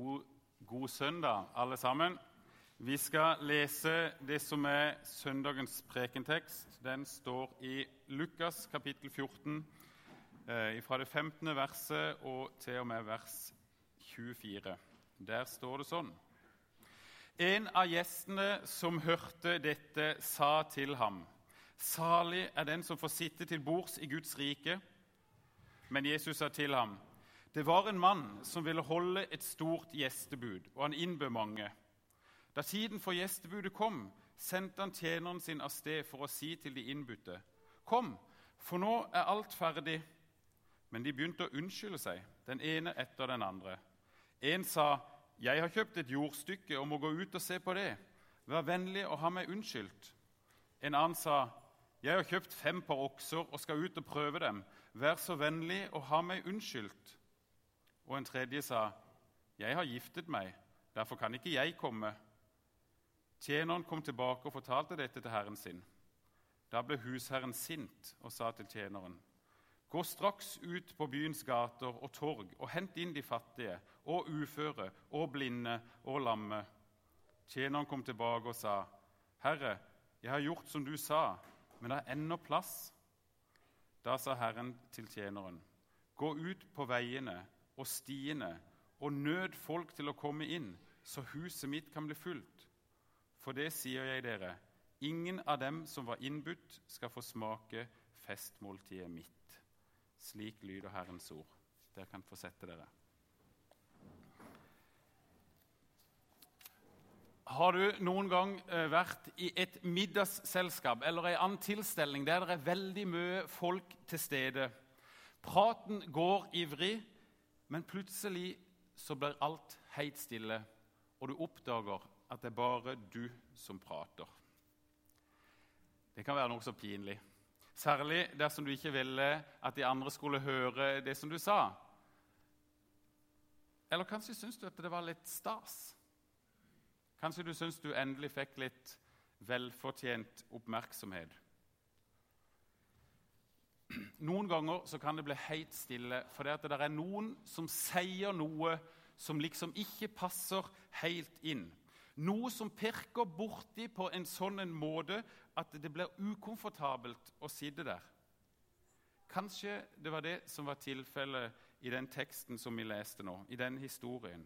God, god søndag, alle sammen. Vi skal lese det som er søndagens prekentekst. Den står i Lukas kapittel 14, eh, fra det 15. verset og til og med vers 24. Der står det sånn. En av gjestene som hørte dette, sa til ham.: Salig er den som får sitte til bords i Guds rike. Men Jesus sa til ham.: det var en mann som ville holde et stort gjestebud, og han innbød mange. Da tiden for gjestebudet kom, sendte han tjeneren sin av sted for å si til de innbudte.: Kom, for nå er alt ferdig. Men de begynte å unnskylde seg, den ene etter den andre. En sa, 'Jeg har kjøpt et jordstykke og må gå ut og se på det.' 'Vær vennlig og ha meg unnskyldt.' En annen sa, 'Jeg har kjøpt fem par okser og skal ut og prøve dem.' 'Vær så vennlig og ha meg unnskyldt.' Og en tredje sa, 'Jeg har giftet meg, derfor kan ikke jeg komme.' Tjeneren kom tilbake og fortalte dette til herren sin. Da ble husherren sint og sa til tjeneren.: Gå straks ut på byens gater og torg og hent inn de fattige og uføre og blinde og lamme. Tjeneren kom tilbake og sa, Herre, jeg har gjort som du sa, men det er ennå plass. Da sa Herren til tjeneren, Gå ut på veiene og stiene og nød folk til å komme inn, så huset mitt kan bli fullt. For det sier jeg dere, ingen av dem som var innbudt, skal få smake festmåltidet mitt. Slik lyder Herrens ord. Dere kan få sette dere. Har du noen gang eh, vært i et middagsselskap eller en annen tilstelning der det er veldig mye folk til stede? Praten går ivrig, men plutselig så blir alt helt stille, og du oppdager at det er bare du som prater. Det kan være nokså pinlig, særlig dersom du ikke ville at de andre skulle høre det som du sa. Eller kanskje syns du at det var litt stas? Kanskje du syns du endelig fikk litt velfortjent oppmerksomhet? Noen ganger så kan det bli helt stille fordi det er noen som sier noe som liksom ikke passer helt inn. Noe som pirker borti på en sånn en måte at det blir ukomfortabelt å sitte der. Kanskje det var det som var tilfellet i den teksten som vi leste nå, i den historien.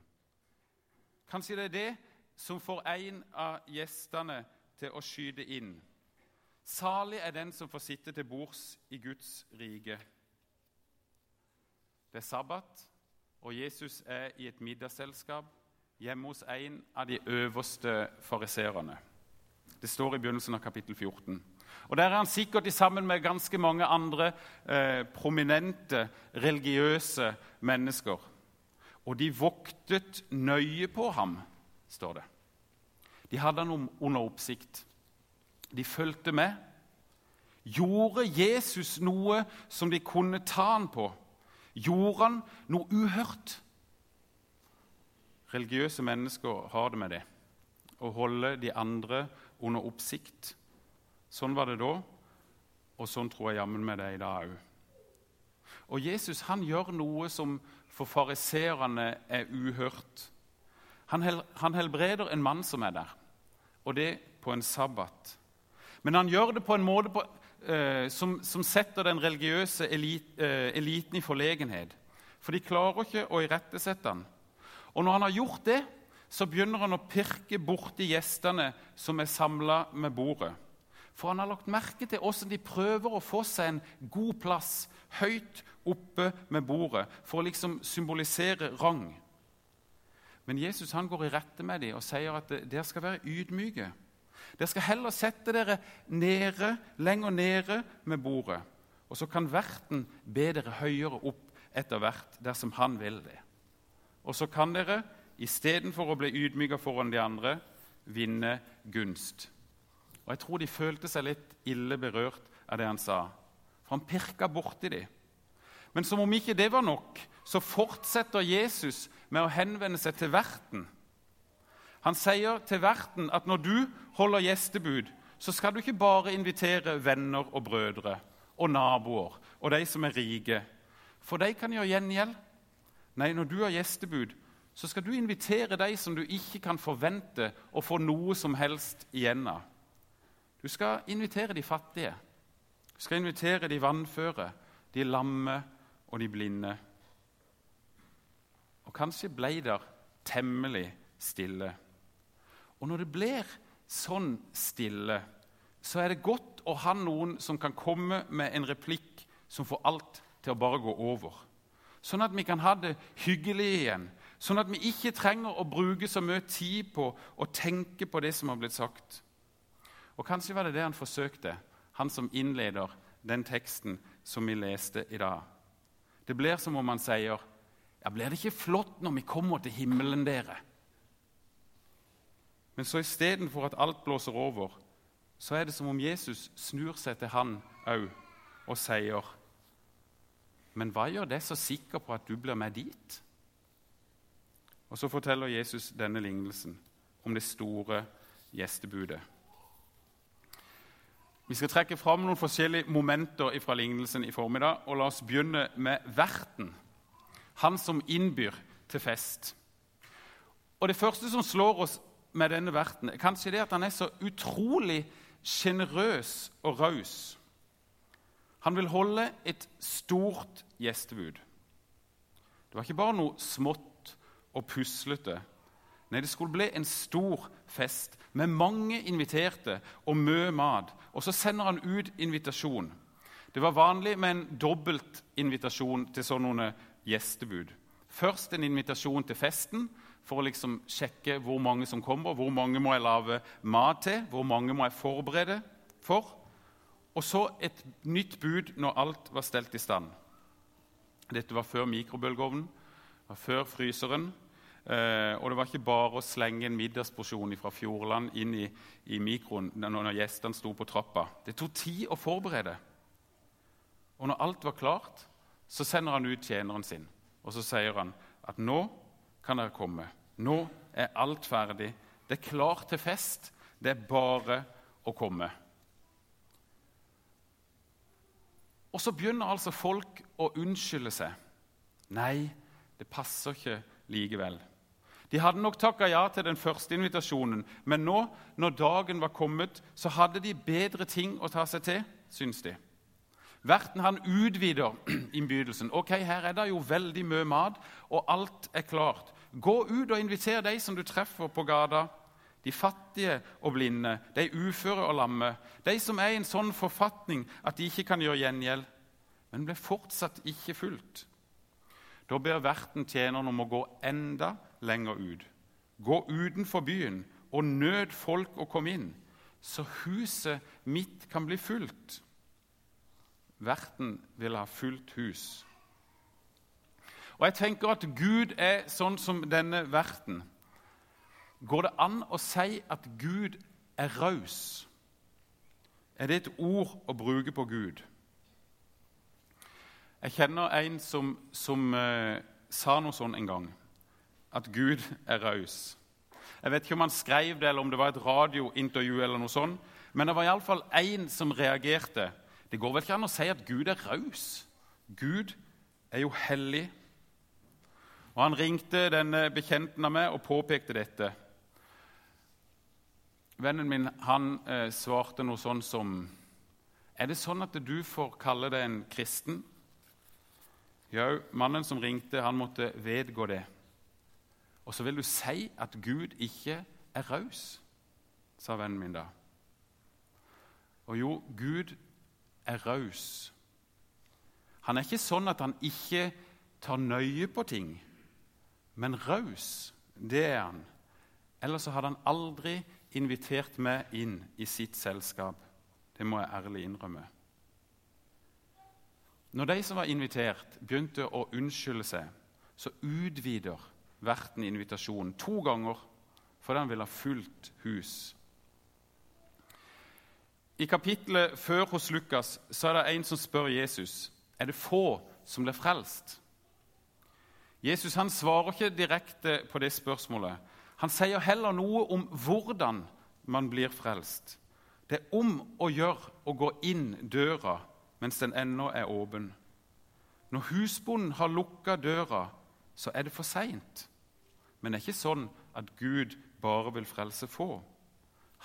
Kanskje det er det som får en av gjestene til å skyte inn Salig er den som får sitte til bords i Guds rike. Det er sabbat, og Jesus er i et middagsselskap hjemme hos en av de øverste fariserene. Det står i begynnelsen av kapittel 14. Og Der er han sikkert sammen med ganske mange andre eh, prominente religiøse mennesker. Og de voktet nøye på ham, står det. De hadde han under oppsikt. De fulgte med. Gjorde Jesus noe som de kunne ta han på? Gjorde han noe uhørt? Religiøse mennesker har det med det å holde de andre under oppsikt. Sånn var det da, og sånn tror jeg jammen med det i dag òg. Og Jesus han gjør noe som for fariseerne er uhørt. Han helbreder en mann som er der, og det på en sabbat. Men han gjør det på en måte på, eh, som, som, setter den religiøse elit, eh, eliten i forlegenhet. For de klarer ikke å irettesette han. Og når han har gjort det, så begynner han å pirke borti gjestene som er samla med bordet. For han har lagt merke til hvordan de prøver å få seg en god plass høyt oppe med bordet for å liksom symbolisere rang. Men Jesus han går i rette med dem og sier at dere skal være ydmyke. Dere skal heller sette dere nede, lenger nede med bordet. Og så kan verten be dere høyere opp etter hvert dersom han vil det. Og så kan dere, istedenfor å bli ydmyka foran de andre, vinne gunst. Og Jeg tror de følte seg litt ille berørt av det han sa, for han pirka borti dem. Men som om ikke det var nok, så fortsetter Jesus med å henvende seg til verten han sier til verten at når du holder gjestebud, så skal du ikke bare invitere venner og brødre og naboer og de som er rike, for de kan gjøre gjengjeld. Nei, når du har gjestebud, så skal du invitere de som du ikke kan forvente å få noe som helst igjen av. Du skal invitere de fattige. Du skal invitere de vannføre, de lamme og de blinde. Og kanskje ble det temmelig stille. Og når det blir sånn stille, så er det godt å ha noen som kan komme med en replikk som får alt til å bare gå over. Sånn at vi kan ha det hyggelig igjen. Sånn at vi ikke trenger å bruke så mye tid på å tenke på det som har blitt sagt. Og Kanskje var det det han forsøkte, han som innleder den teksten som vi leste i dag. Det blir som om han sier, ja, 'Blir det ikke flott når vi kommer til himmelen, dere?' Men så istedenfor at alt blåser over, så er det som om Jesus snur seg til han òg og sier, 'Men hva gjør det så sikker på at du blir med dit?' Og Så forteller Jesus denne lignelsen om det store gjestebudet. Vi skal trekke fram noen forskjellige momenter fra lignelsen i formiddag. og La oss begynne med verten, han som innbyr til fest. Og Det første som slår oss med denne verten, er kanskje det at han er så utrolig sjenerøs og raus. Han vil holde et stort gjestebud. Det var ikke bare noe smått og puslete. Nei, det skulle bli en stor fest med mange inviterte og mye mat. Og så sender han ut invitasjon. Det var vanlig med en dobbelt invitasjon til sånne gjestebud. Først en invitasjon til festen for å liksom sjekke hvor mange som kommer. Hvor mange må jeg lage mat til? Hvor mange må jeg forberede for? Og så et nytt bud når alt var stelt i stand. Dette var før mikrobølgeovnen, før fryseren. Eh, og det var ikke bare å slenge en middagsporsjon fra Fjordland inn i, i mikroen når gjestene sto på trappa. Det tok tid å forberede. Og når alt var klart, så sender han ut tjeneren sin. Og så sier han at nå kan dere komme. Nå er alt ferdig. Det er klart til fest. Det er bare å komme. Og så begynner altså folk å unnskylde seg. Nei, det passer ikke likevel. De hadde nok takka ja til den første invitasjonen, men nå, når dagen var kommet, så hadde de bedre ting å ta seg til, syns de. Verten han utvider innbydelsen. Ok, Her er det jo veldig mye mat, og alt er klart. Gå ut og inviter de som du treffer på gata. De fattige og blinde, de uføre og lamme. De som er i en sånn forfatning at de ikke kan gjøre gjengjeld. Men ble fortsatt ikke fulgt. Da ber verten tjeneren om å gå enda lenger ut. Gå utenfor byen og nød folk å komme inn, så huset mitt kan bli fullt. Verten vil ha fullt hus. Og jeg tenker at Gud er sånn som denne verten. Går det an å si at Gud er raus? Er det et ord å bruke på Gud? Jeg kjenner en som, som uh, sa noe sånn en gang at Gud er raus. Jeg vet ikke om han skrev det, eller om det var et radiointervju, eller noe sånt, men det var iallfall én som reagerte. Det går vel ikke an å si at Gud er raus? Gud er jo hellig. Og Han ringte denne bekjenten av meg og påpekte dette. Vennen min han eh, svarte noe sånn som Er det sånn at du får kalle deg en kristen? Ja, mannen som ringte, han måtte vedgå det. Og så vil du si at Gud ikke er raus, sa vennen min da. Og jo, Gud er raus. Han er ikke sånn at han ikke tar nøye på ting, men raus, det er han. Ellers hadde han aldri invitert meg inn i sitt selskap. Det må jeg ærlig innrømme. Når de som var invitert, begynte å unnskylde seg, så utvider verten invitasjonen to ganger fordi han ville ha fullt hus. I kapittelet før hos Lukas så er det en som spør Jesus er det få som blir frelst. Jesus han svarer ikke direkte på det spørsmålet. Han sier heller noe om hvordan man blir frelst. Det er om å gjøre å gå inn døra mens den ennå er åpen. Når husbonden har lukka døra, så er det for seint. Men det er ikke sånn at Gud bare vil frelse få.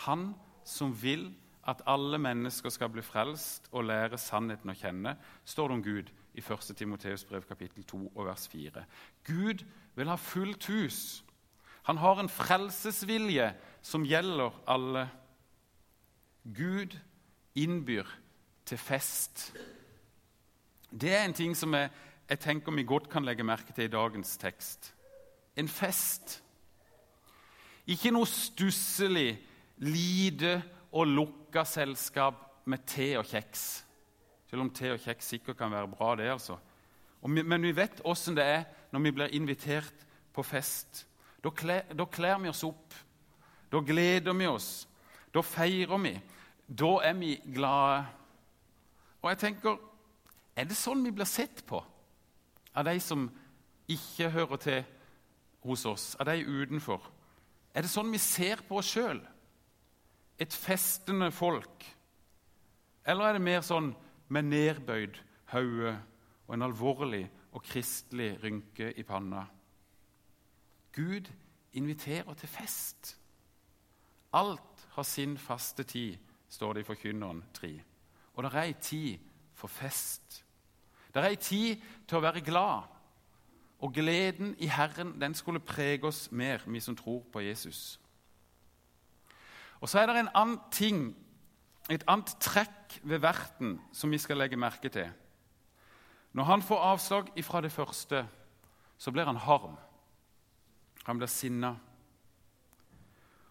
Han som vil at alle mennesker skal bli frelst og lære sannheten å kjenne, står det om Gud i 1. Timoteus brev kapittel 2 og vers 4. Gud vil ha fullt hus. Han har en frelsesvilje som gjelder alle. Gud innbyr til fest. Det er en ting som jeg, jeg tenker vi godt kan legge merke til i dagens tekst. En fest. Ikke noe stusslig, lite og lukka selskap med te og kjeks. Selv om te og kjeks sikkert kan være bra, det. altså. Vi, men vi vet åssen det er når vi blir invitert på fest. Da kler, vi oss opp. Da gleder vi oss. Da feirer vi. Da er vi glade. Og jeg tenker Er det sånn vi blir sett på av de som ikke hører til hos oss, av de utenfor? Er det sånn vi ser på oss sjøl? Et festende folk? Eller er det mer sånn med nedbøyd hode og en alvorlig og kristelig rynke i panna? Gud inviterer til fest. Alt har sin faste tid, står det i Forkynneren 3. Og det er ei tid for fest. Det er ei tid til å være glad. Og gleden i Herren den skulle prege oss mer, vi som tror på Jesus. Og Så er det en annen ting, et annet trekk ved verten som vi skal legge merke til. Når han får avslag ifra det første, så blir han harm. Han blir sinna.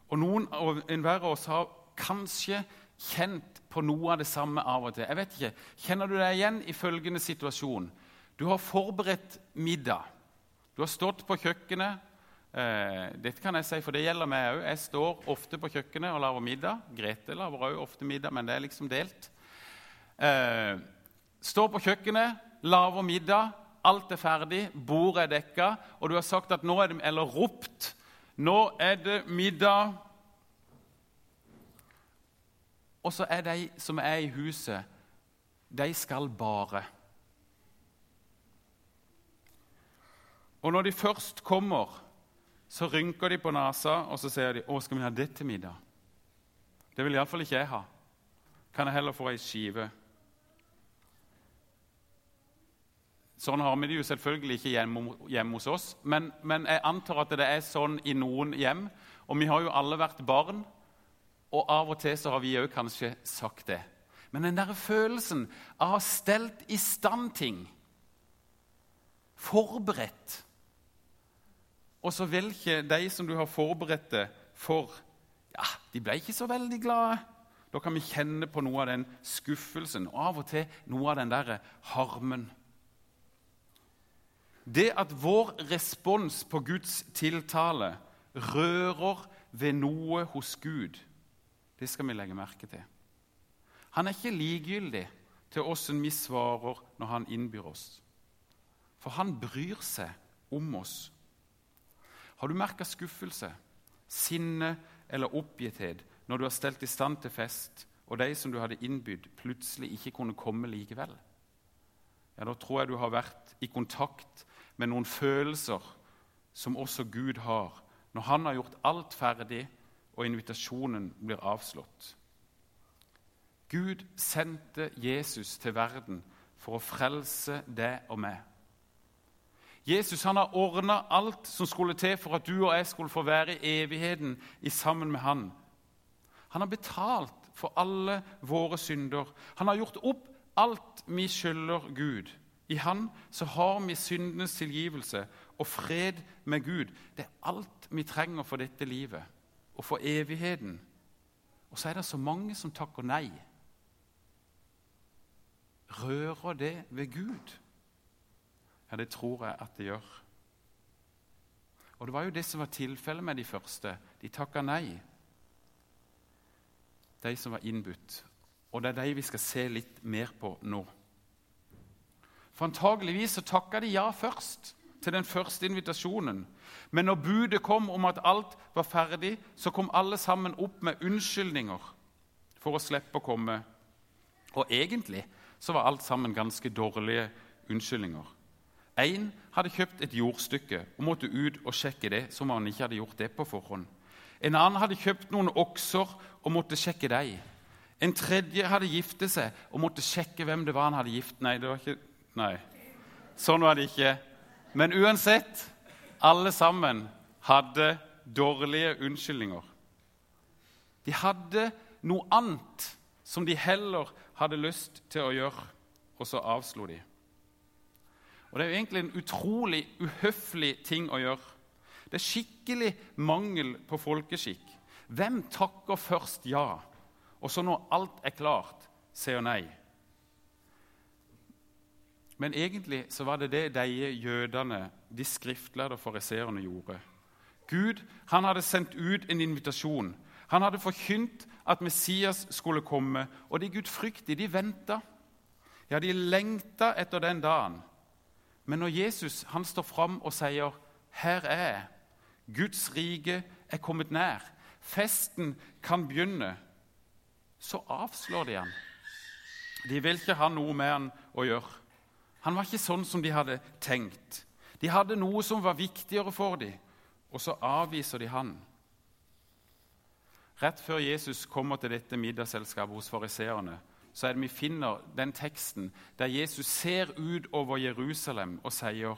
Og noen og enhver av oss har kanskje kjent på noe av det samme av og til. Jeg vet ikke, Kjenner du deg igjen i følgende situasjon? Du har forberedt middag. Du har stått på kjøkkenet. Eh, dette kan jeg si, for det gjelder meg òg. Jeg står ofte på kjøkkenet og lager middag. Grete lager òg ofte middag, men det er liksom delt. Eh, står på kjøkkenet, lager middag. Alt er ferdig, bordet er dekka, og du har sagt at nå er det, eller ropt Nå er det middag. Og så er de som er i huset, de skal bare. Og når de først kommer, så rynker de på nesa og så sier de, 'Å, skal vi ha det til middag?' Det vil iallfall ikke jeg ha. Kan jeg heller få ei skive? Sånn har vi det jo selvfølgelig ikke hjemme, hjemme hos oss, men, men, jeg antar at det er sånn i noen hjem. Og vi har jo alle vært barn, og av og til så har vi òg kanskje sagt det. Men den der følelsen av å ha stelt i stand ting, forberedt Og så vil ikke de som du har forberedt det for, ja, de ble ikke så veldig glade. Da kan vi kjenne på noe av den skuffelsen og av og til noe av den der harmen. Det at vår respons på Guds tiltale rører ved noe hos Gud, det skal vi legge merke til. Han er ikke likegyldig til åssen vi svarer når han innbyr oss. For han bryr seg om oss. Har du merka skuffelse, sinne eller oppgitthet når du har stelt i stand til fest, og de som du hadde innbydd, plutselig ikke kunne komme likevel? Ja, Da tror jeg du har vært i kontakt med noen følelser som også Gud har, når han har gjort alt ferdig og invitasjonen blir avslått. Gud sendte Jesus til verden for å frelse deg og meg. Jesus han har ordna alt som skulle til for at du og jeg skulle få være i evigheten i sammen med han. Han har betalt for alle våre synder. Han har gjort opp alt vi skylder Gud. I Han så har vi syndenes tilgivelse og fred med Gud. Det er alt vi trenger for dette livet og for evigheten. Og så er det så mange som takker nei. Rører det ved Gud? Ja, det tror jeg at det gjør. Og Det var jo det som var tilfellet med de første. De takka nei. De som var innbudt. Og det er de vi skal se litt mer på nå. For antageligvis så takka de ja først til den første invitasjonen. Men når budet kom om at alt var ferdig, så kom alle sammen opp med unnskyldninger for å slippe å komme. Og egentlig så var alt sammen ganske dårlige unnskyldninger. Én hadde kjøpt et jordstykke og måtte ut og sjekke det som han ikke hadde gjort det på forhånd. En annen hadde kjøpt noen okser og måtte sjekke dem. En tredje hadde giftet seg og måtte sjekke hvem det var han hadde gift Nei, det var ikke Nei. Sånn var det ikke. Men uansett, alle sammen hadde dårlige unnskyldninger. De hadde noe annet som de heller hadde lyst til å gjøre, og så avslo de. Og Det er jo egentlig en utrolig uhøflig ting å gjøre. Det er skikkelig mangel på folkeskikk. Hvem takker først ja, og så når alt er klart, sier nei? Men egentlig så var det det de jødene, de skriftlærde fariseerne, gjorde. Gud han hadde sendt ut en invitasjon. Han hadde forkynt at Messias skulle komme, og de gudfryktige, de venta. Ja, de lengta etter den dagen. Men når Jesus han står fram og sier 'Her er jeg', Guds rike er kommet nær, festen kan begynne, så avslår de han. De vil ikke ha noe med han å gjøre. Han var ikke sånn som de hadde tenkt. De hadde noe som var viktigere for dem, og så avviser de han. Rett før Jesus kommer til dette middagsselskapet hos fariseerne, så er det vi finner den teksten der Jesus ser ut over Jerusalem og sier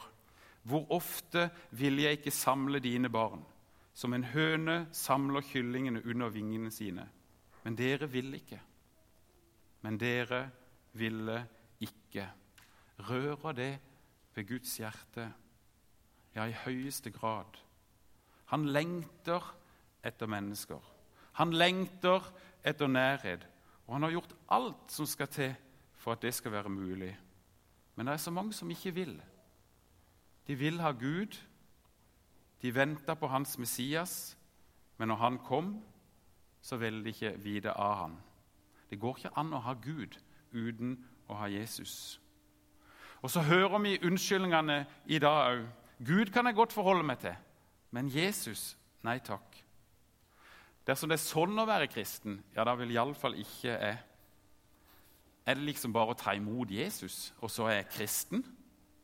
Hvor ofte vil jeg ikke samle dine barn, som en høne samler kyllingene under vingene sine? Men dere vil ikke. Men dere ville ikke. Rører det ved Guds hjerte? Ja, i høyeste grad. Han lengter etter mennesker. Han lengter etter nærhet. Og han har gjort alt som skal til for at det skal være mulig. Men det er så mange som ikke vil. De vil ha Gud. De venta på hans Messias, men når han kom, så ville de ikke vite av han. Det går ikke an å ha Gud uten å ha Jesus. Og så hører vi unnskyldningene i dag òg. Gud kan jeg godt forholde meg til, men Jesus nei takk. Dersom det er sånn å være kristen, ja, da vil iallfall ikke jeg. Er det liksom bare å ta imot Jesus, og så er jeg kristen?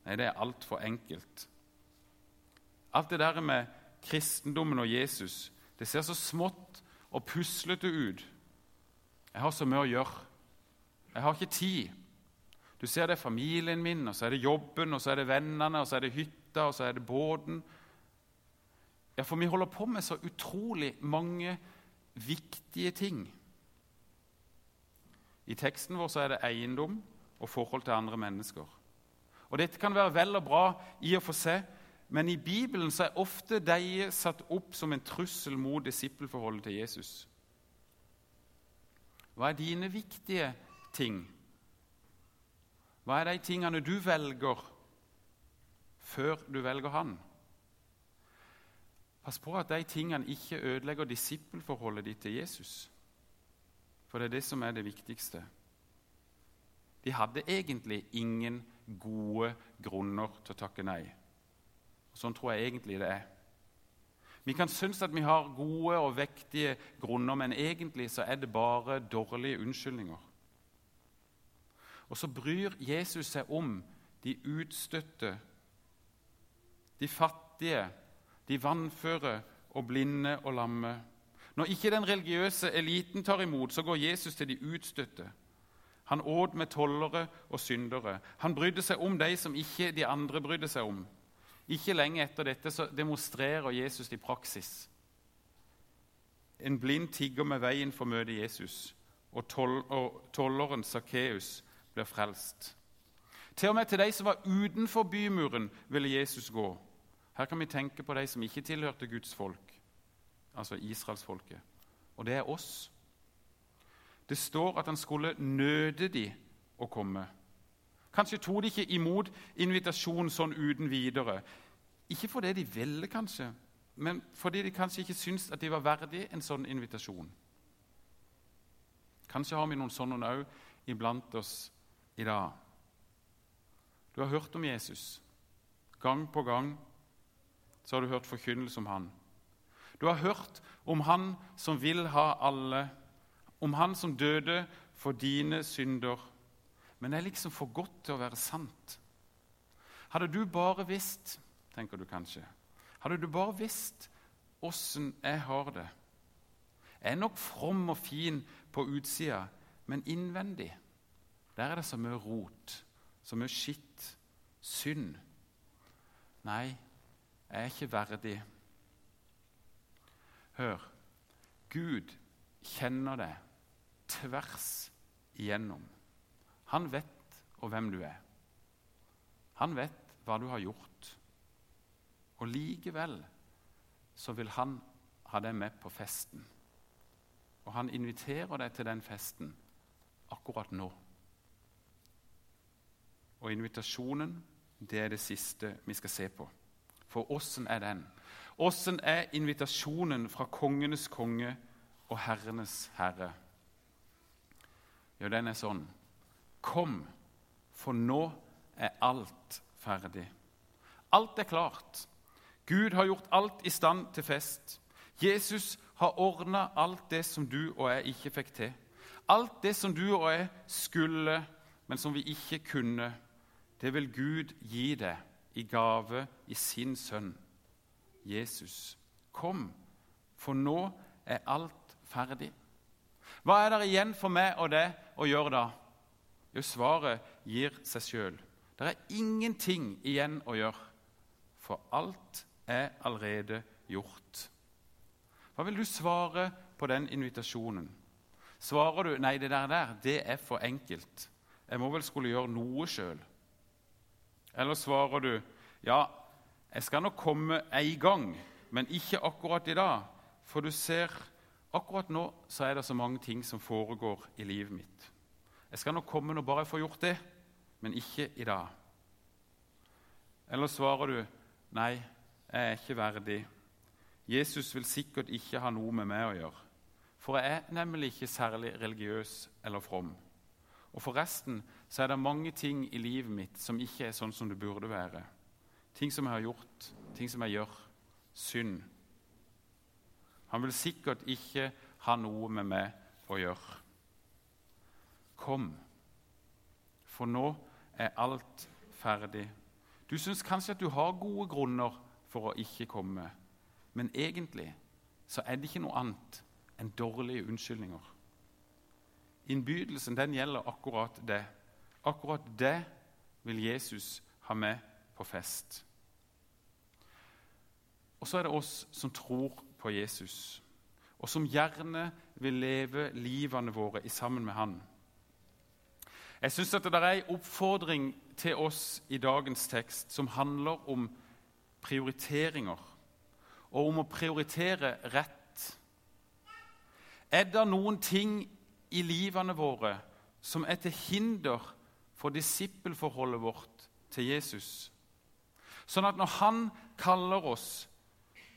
Nei, det er altfor enkelt. Alt det der med kristendommen og Jesus, det ser så smått og puslete ut. Jeg har så mye å gjøre. Jeg har ikke tid. Du ser det er familien min, og så er det jobben, og så er det vennene, og så er det hytta, og så er det båten. Ja, for vi holder på med så utrolig mange viktige ting. I teksten vår er det eiendom og forhold til andre mennesker. Og Dette kan være vel og bra i og for seg, men i Bibelen så er ofte de satt opp som en trussel mot disippelforholdet til Jesus. Hva er dine viktige ting? Hva er de tingene du velger før du velger Han? Pass på at de tingene ikke ødelegger disippelforholdet ditt til Jesus. For det er det som er det viktigste. De hadde egentlig ingen gode grunner til å takke nei. Sånn tror jeg egentlig det er. Vi kan synes at vi har gode og vektige grunner, men egentlig så er det bare dårlige unnskyldninger. Og så bryr Jesus seg om de utstøtte, de fattige, de vannføre og blinde og lamme. Når ikke den religiøse eliten tar imot, så går Jesus til de utstøtte. Han åt med tollere og syndere. Han brydde seg om de som ikke de andre brydde seg om. Ikke lenge etter dette så demonstrerer Jesus i praksis. En blind tigger med veien for å møte Jesus, og, og tolleren Sakkeus blir frelst. Til og med til de som var utenfor bymuren, ville Jesus gå. Her kan vi tenke på de som ikke tilhørte Guds folk, altså israelsfolket. Og det er oss. Det står at han skulle nøde de å komme. Kanskje tok de ikke imot invitasjonen sånn uten videre. Ikke fordi de ville, kanskje, men fordi de kanskje ikke syntes at de var verdig en sånn invitasjon. Kanskje har vi noen sånne òg iblant oss i dag. Du har hørt om Jesus gang på gang så har du hørt forkynnelse om han. Du har hørt om han som vil ha alle, om han som døde for dine synder. Men det er liksom for godt til å være sant. Hadde du bare visst, tenker du kanskje, hadde du bare visst åssen jeg har det Jeg er nok from og fin på utsida, men innvendig der er det så mye rot, så mye skitt, synd. Nei, jeg er ikke verdig. Hør, Gud kjenner deg tvers igjennom. Han vet og hvem du er. Han vet hva du har gjort. Og likevel så vil han ha deg med på festen. Og han inviterer deg til den festen akkurat nå. Og invitasjonen, det er det siste vi skal se på. For åssen er den? Åssen er invitasjonen fra kongenes konge og herrenes herre? Jo, den er sånn. Kom, for nå er alt ferdig. Alt er klart. Gud har gjort alt i stand til fest. Jesus har ordna alt det som du og jeg ikke fikk til. Alt det som du og jeg skulle, men som vi ikke kunne. Det vil Gud gi deg i gave i sin sønn Jesus. Kom, for nå er alt ferdig. Hva er det igjen for meg og det å gjøre da? Jo, svaret gir seg sjøl. Det er ingenting igjen å gjøre, for alt er allerede gjort. Hva vil du svare på den invitasjonen? Svarer du nei, det der, der det er for enkelt, jeg må vel skulle gjøre noe sjøl? Eller svarer du ja, jeg skal nok komme en gang, men ikke akkurat i dag. For du ser, akkurat nå så er det så mange ting som foregår i livet mitt. Jeg skal nok komme når bare jeg får gjort det, men ikke i dag. Eller svarer du nei, jeg er ikke verdig. Jesus vil sikkert ikke ha noe med meg å gjøre. For jeg er nemlig ikke særlig religiøs eller from. Og forresten så er det mange ting i livet mitt som ikke er sånn som det burde være. Ting som jeg har gjort, ting som jeg gjør. Synd. Han vil sikkert ikke ha noe med meg å gjøre. Kom, for nå er alt ferdig. Du syns kanskje at du har gode grunner for å ikke komme, men egentlig så er det ikke noe annet enn dårlige unnskyldninger. Innbydelsen den gjelder akkurat det. Akkurat det vil Jesus ha med på fest. Og så er det oss som tror på Jesus, og som gjerne vil leve livene våre i sammen med Han. Jeg syns det er en oppfordring til oss i dagens tekst som handler om prioriteringer, og om å prioritere rett. Er det noen ting i livene våre som er til hinder for disippelforholdet vårt til Jesus. Sånn at når han kaller oss,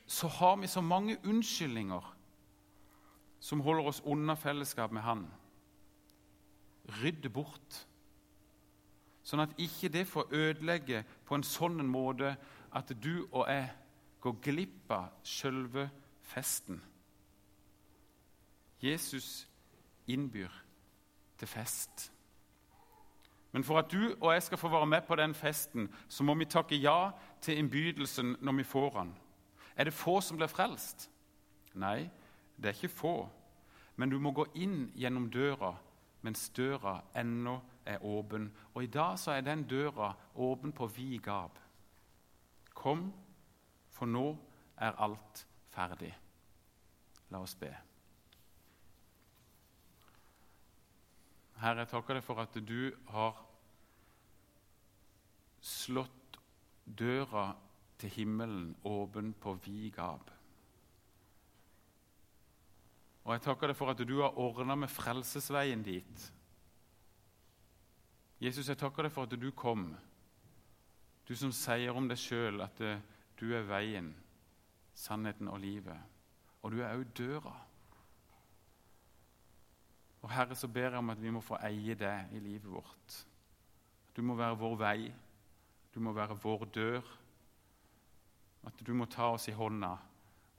så har vi så mange unnskyldninger som holder oss unna fellesskap med han. Rydde bort, sånn at ikke det får ødelegge på en sånn måte at du og jeg går glipp av sjølve festen. Jesus innbyr til fest. Men for at du og jeg skal få være med på den festen, så må vi takke ja til innbydelsen når vi får den. Er det få som blir frelst? Nei, det er ikke få. Men du må gå inn gjennom døra mens døra ennå er åpen. Og i dag så er den døra åpen på vid gap. Kom, for nå er alt ferdig. La oss be. Herre, jeg takker deg for at du har slått døra til himmelen åpen på vid gap. Og jeg takker deg for at du har ordna med frelsesveien dit. Jesus, jeg takker deg for at du kom, du som sier om deg sjøl at du er veien, sannheten og livet. Og du er òg døra. Og Herre, så ber jeg om at vi må få eie det i livet vårt. Du må være vår vei, du må være vår dør. At du må ta oss i hånda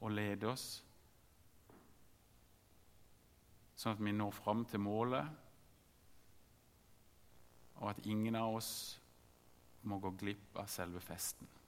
og lede oss, sånn at vi når fram til målet, og at ingen av oss må gå glipp av selve festen.